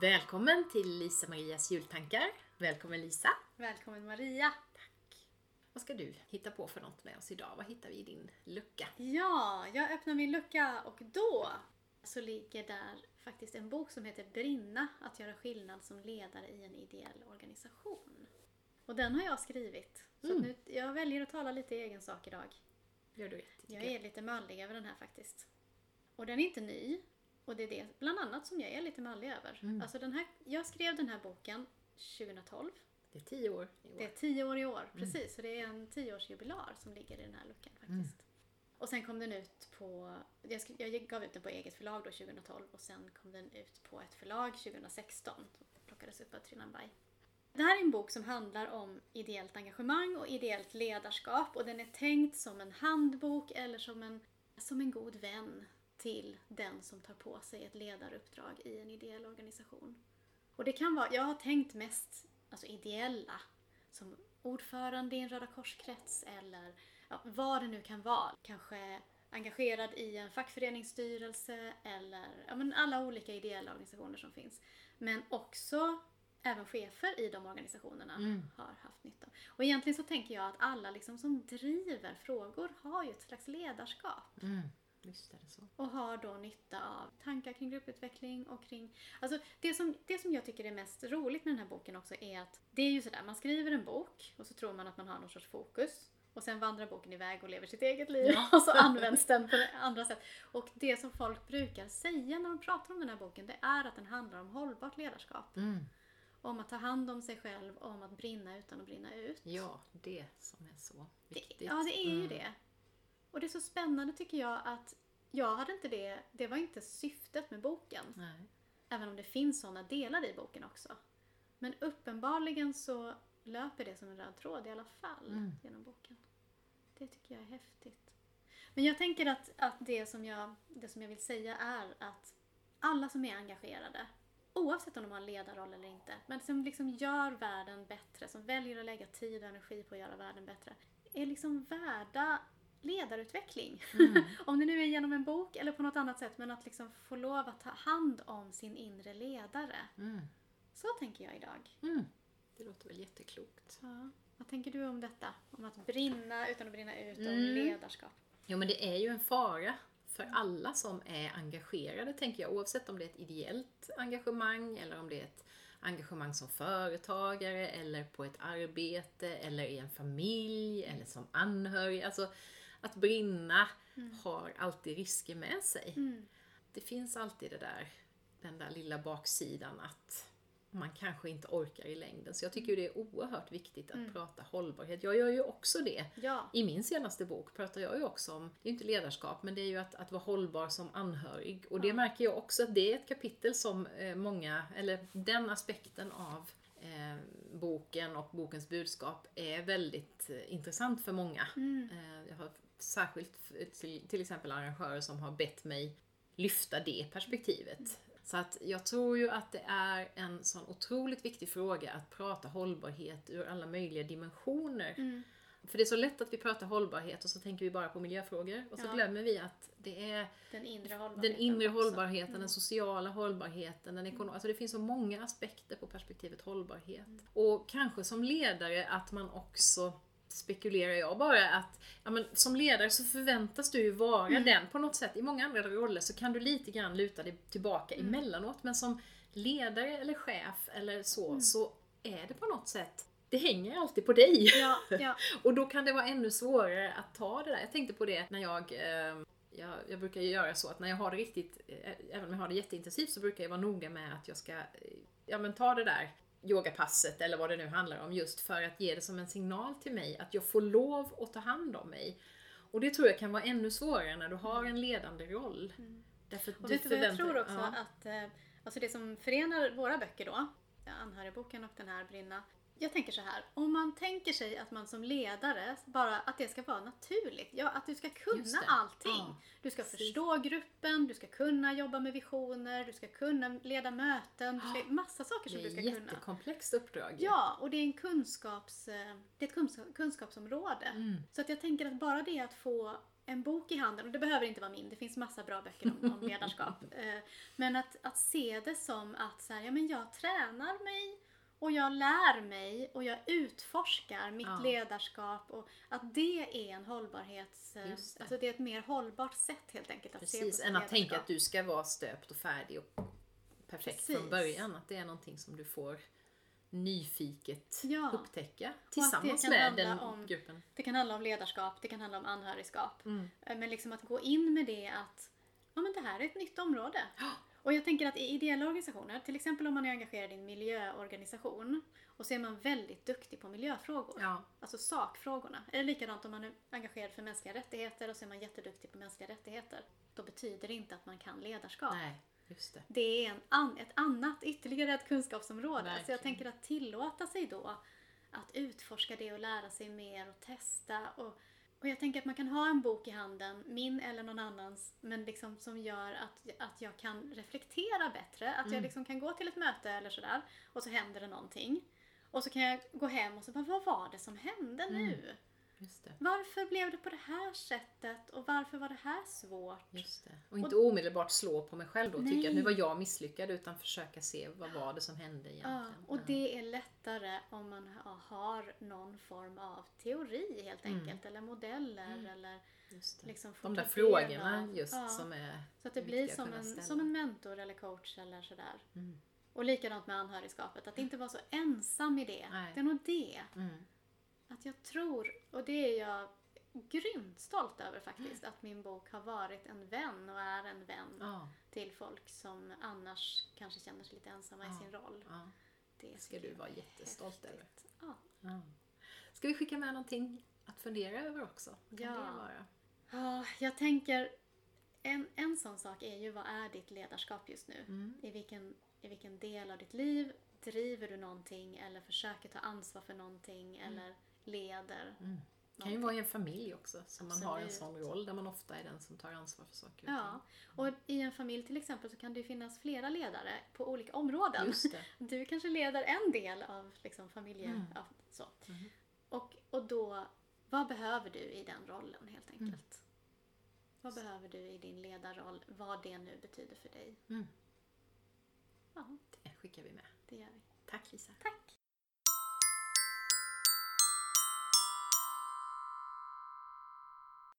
Välkommen till Lisa Marias jultankar. Välkommen Lisa. Välkommen Maria. Vad ska du hitta på för något med oss idag? Vad hittar vi i din lucka? Ja, jag öppnar min lucka och då så ligger där faktiskt en bok som heter Brinna, att göra skillnad som ledare i en ideell organisation. Och den har jag skrivit. Så Mm. nu, jag väljer att tala lite i egen sak idag. Gör du rätt. Jag är lite mallig över den här faktiskt. Och den är inte ny. Och det är det bland annat som jag är lite mallig över. Mm. Alltså den här, jag skrev den här boken 2012. Det är tio år i år. Det är tio år i år, precis. Så det är en tioårsjubilar som ligger i den här luckan faktiskt. Och sen kom den ut på, jag, skri- jag gav ut den på eget förlag då 2012 och sen kom den ut på ett förlag 2016. Som plockades upp av Trinanbai. Det här är en bok som handlar om ideellt engagemang och ideellt ledarskap och den är tänkt som en handbok eller som en, som en god vän till den som tar på sig ett ledaruppdrag i en ideell organisation. Och det kan vara, jag har tänkt mest alltså ideella, som ordförande i en Röda Korskrets eller ja, vad det nu kan vara. Kanske engagerad i en fackföreningsstyrelse eller ja, men alla olika ideella organisationer som finns. Men också även chefer i de organisationerna Mm. har haft nytta. Och egentligen så tänker jag att alla liksom som driver frågor har ju ett slags ledarskap Mm. Visst är det så. och har då nytta av tankar kring grupputveckling och kring... Alltså det som, det som jag tycker är mest roligt med den här boken också är att det är ju sådär, man skriver en bok och så tror man att man har någon sorts fokus och sen vandrar boken iväg och lever sitt eget liv Ja. och så används den på andra sätt. Och det som folk brukar säga när de pratar om den här boken det är att den handlar om hållbart ledarskap. Mm. Om att ta hand om sig själv om att brinna utan att brinna ut. Ja, det som är så Det, viktigt. ja, det är ju Mm. det. Och det är så spännande tycker jag att jag hade inte det, det var inte syftet med boken. Nej. Även om det finns sådana delar i boken också. Men uppenbarligen så löper det som en röd tråd i alla fall Mm. genom boken. Det tycker jag är häftigt. Men jag tänker att, att det, som jag, det som jag vill säga är att alla som är engagerade, oavsett om de har en ledarroll eller inte, men som liksom gör världen bättre, som väljer att lägga tid och energi på att göra världen bättre, är liksom värda ledarutveckling. Mm. om det nu är genom en bok eller på något annat sätt, men att liksom få lov att ta hand om sin inre ledare. Mm. Så tänker jag idag. Mm. Det låter väl jätteklokt. Ja. Vad tänker du om detta? Om att brinna utan att brinna ut och om Mm. ledarskap. Jo men det är ju en fara för alla som är engagerade tänker jag oavsett om det är ett ideellt engagemang eller om det är ett engagemang som företagare eller på ett arbete eller i en familj eller som anhörig. Alltså att brinna har alltid risker med sig. Mm. Det finns alltid det där, den där lilla baksidan att man kanske inte orkar i längden. Så jag tycker det är oerhört viktigt att prata hållbarhet. Jag gör ju också det. Ja. I min senaste bok pratar jag ju också om, det är ju inte ledarskap, men det är ju att, att vara hållbar som anhörig. Och det märker jag också att det är ett kapitel som eh, många, eller den aspekten av eh, boken och bokens budskap är väldigt eh, intressant för många. Mm. Eh, jag har särskilt till, till exempel arrangörer som har bett mig lyfta det perspektivet. Så att jag tror ju att det är en sån otroligt viktig fråga att prata hållbarhet ur alla möjliga dimensioner. Mm. För det är så lätt att vi pratar hållbarhet och så tänker vi bara på miljöfrågor och så Ja. glömmer vi att det är Den inre hållbarheten. den inre hållbarheten, den sociala hållbarheten, den ekonomiska. Alltså det finns så många aspekter på perspektivet hållbarhet. Och kanske som ledare att man också spekulerar jag bara att ja, men som ledare så förväntas du ju vara den på något sätt. I många andra roller så kan du lite grann luta dig tillbaka emellanåt men som ledare eller chef eller så, så är det på något sätt det hänger alltid på dig. Ja, ja. Och då kan det vara ännu svårare att ta det där. Jag tänkte på det när jag eh, jag, jag brukar ju göra så att när jag har det riktigt, eh, även om jag har det jätteintensivt så brukar jag vara noga med att jag ska eh, ja, men ta det där yogapasset eller vad det nu handlar om just för att ge det som en signal till mig att jag får lov att ta hand om mig. Och det tror jag kan vara ännu svårare när du har en ledande roll. Därför att Och vet du vad jag tror också? ja. Att, eh, alltså det som förenar våra böcker då, Anhörigboken och den här Brinna. Jag tänker så här, om man tänker sig att man som ledare, bara att det ska vara naturligt. Ja, att du ska kunna det. allting. Ja, du ska precis. förstå gruppen, du ska kunna jobba med visioner, du ska kunna leda möten, du ska, massa saker som Det du är ska ett kunna. jättekomplext uppdrag. Ja, och det är, en kunskaps, eh, det är ett kunskap, kunskapsområde. Mm. Så att jag tänker att bara det att få en bok i handen, och det behöver inte vara min, det finns massa bra böcker om, om ledarskap. Eh, men att, att se det som att så här, ja, men jag tränar mig och jag lär mig och jag utforskar mitt Ja. ledarskap och att det är en hållbarhets... eh, det. Alltså det är ett mer hållbart sätt helt enkelt att se på Precis, än att tänka att du ska vara stöpt och färdig och perfekt Precis. från början. Att det är någonting som du får nyfiket Ja. upptäcka tillsammans med den om- gruppen. Det kan handla om ledarskap, det kan handla om anhörigskap. Mm. Eh, Men liksom att gå in med det att ja, men det här är ett nytt område. Och jag tänker att i ideella organisationer, till exempel om man är engagerad i en miljöorganisation och så är man väldigt duktig på miljöfrågor. Ja, Alltså sakfrågorna. Eller likadant om man är engagerad för mänskliga rättigheter och så är man jätteduktig på mänskliga rättigheter. Då betyder det inte att man kan ledarskap. nej, just det. Det är en ett annat, ytterligare ett kunskapsområde. Så jag Verkligen. tänker att tillåta sig då att utforska det och lära sig mer och testa. Och, och jag tänker att man kan ha en bok i handen, min eller någon annans, men liksom som gör att, att jag kan reflektera bättre. Att jag Mm. liksom kan gå till ett möte eller sådär och så händer det någonting. Och så kan jag gå hem och så bara, vad var det som hände Mm. nu? Varför blev det på det här sättet? Och varför var det här svårt? Det. Och inte omedelbart slå på mig själv då och tycka att nu var jag misslyckad utan försöka se vad var det som hände Ja, egentligen. och det är lättare om man ha- har någon form av teori helt Mm. enkelt. Eller modeller eller Just det. liksom De där frågorna just ja, som är Så att det blir som en, som en mentor eller coach eller sådär. Mm. Och likadant med anhörigskapet, att inte vara så ensam i det. Nej. Det är nog det. Mm. Att jag tror, och det är jag grymt stolt över faktiskt, att min bok har varit en vän och är en vän Ja, till folk som annars kanske känner sig lite ensamma i Ja. sin roll. ja. Det ska du vara jättestolt över. Ja. Ja. Ska vi skicka med någonting att fundera över också? Kan Ja. det vara? Ja, jag tänker en, en sån sak är ju vad är ditt ledarskap just nu? Mm. I, vilken, I vilken del av ditt liv driver du någonting eller försöker ta ansvar för någonting eller leder? Mm. Det kan ju vara i en familj också, som man har en sån roll där man ofta är den som tar ansvar för saker och Ja, och i en familj till exempel så kan det ju finnas flera ledare på olika områden. Du kanske leder en del av liksom familje... Mm. Ja, så. Mhm. Och, och då, vad behöver du i den rollen helt Mm. enkelt? Vad behöver du i din ledarroll, vad det nu betyder för dig? Mm. Ja, Det skickar vi med. det gör vi. Tack Lisa. Tack!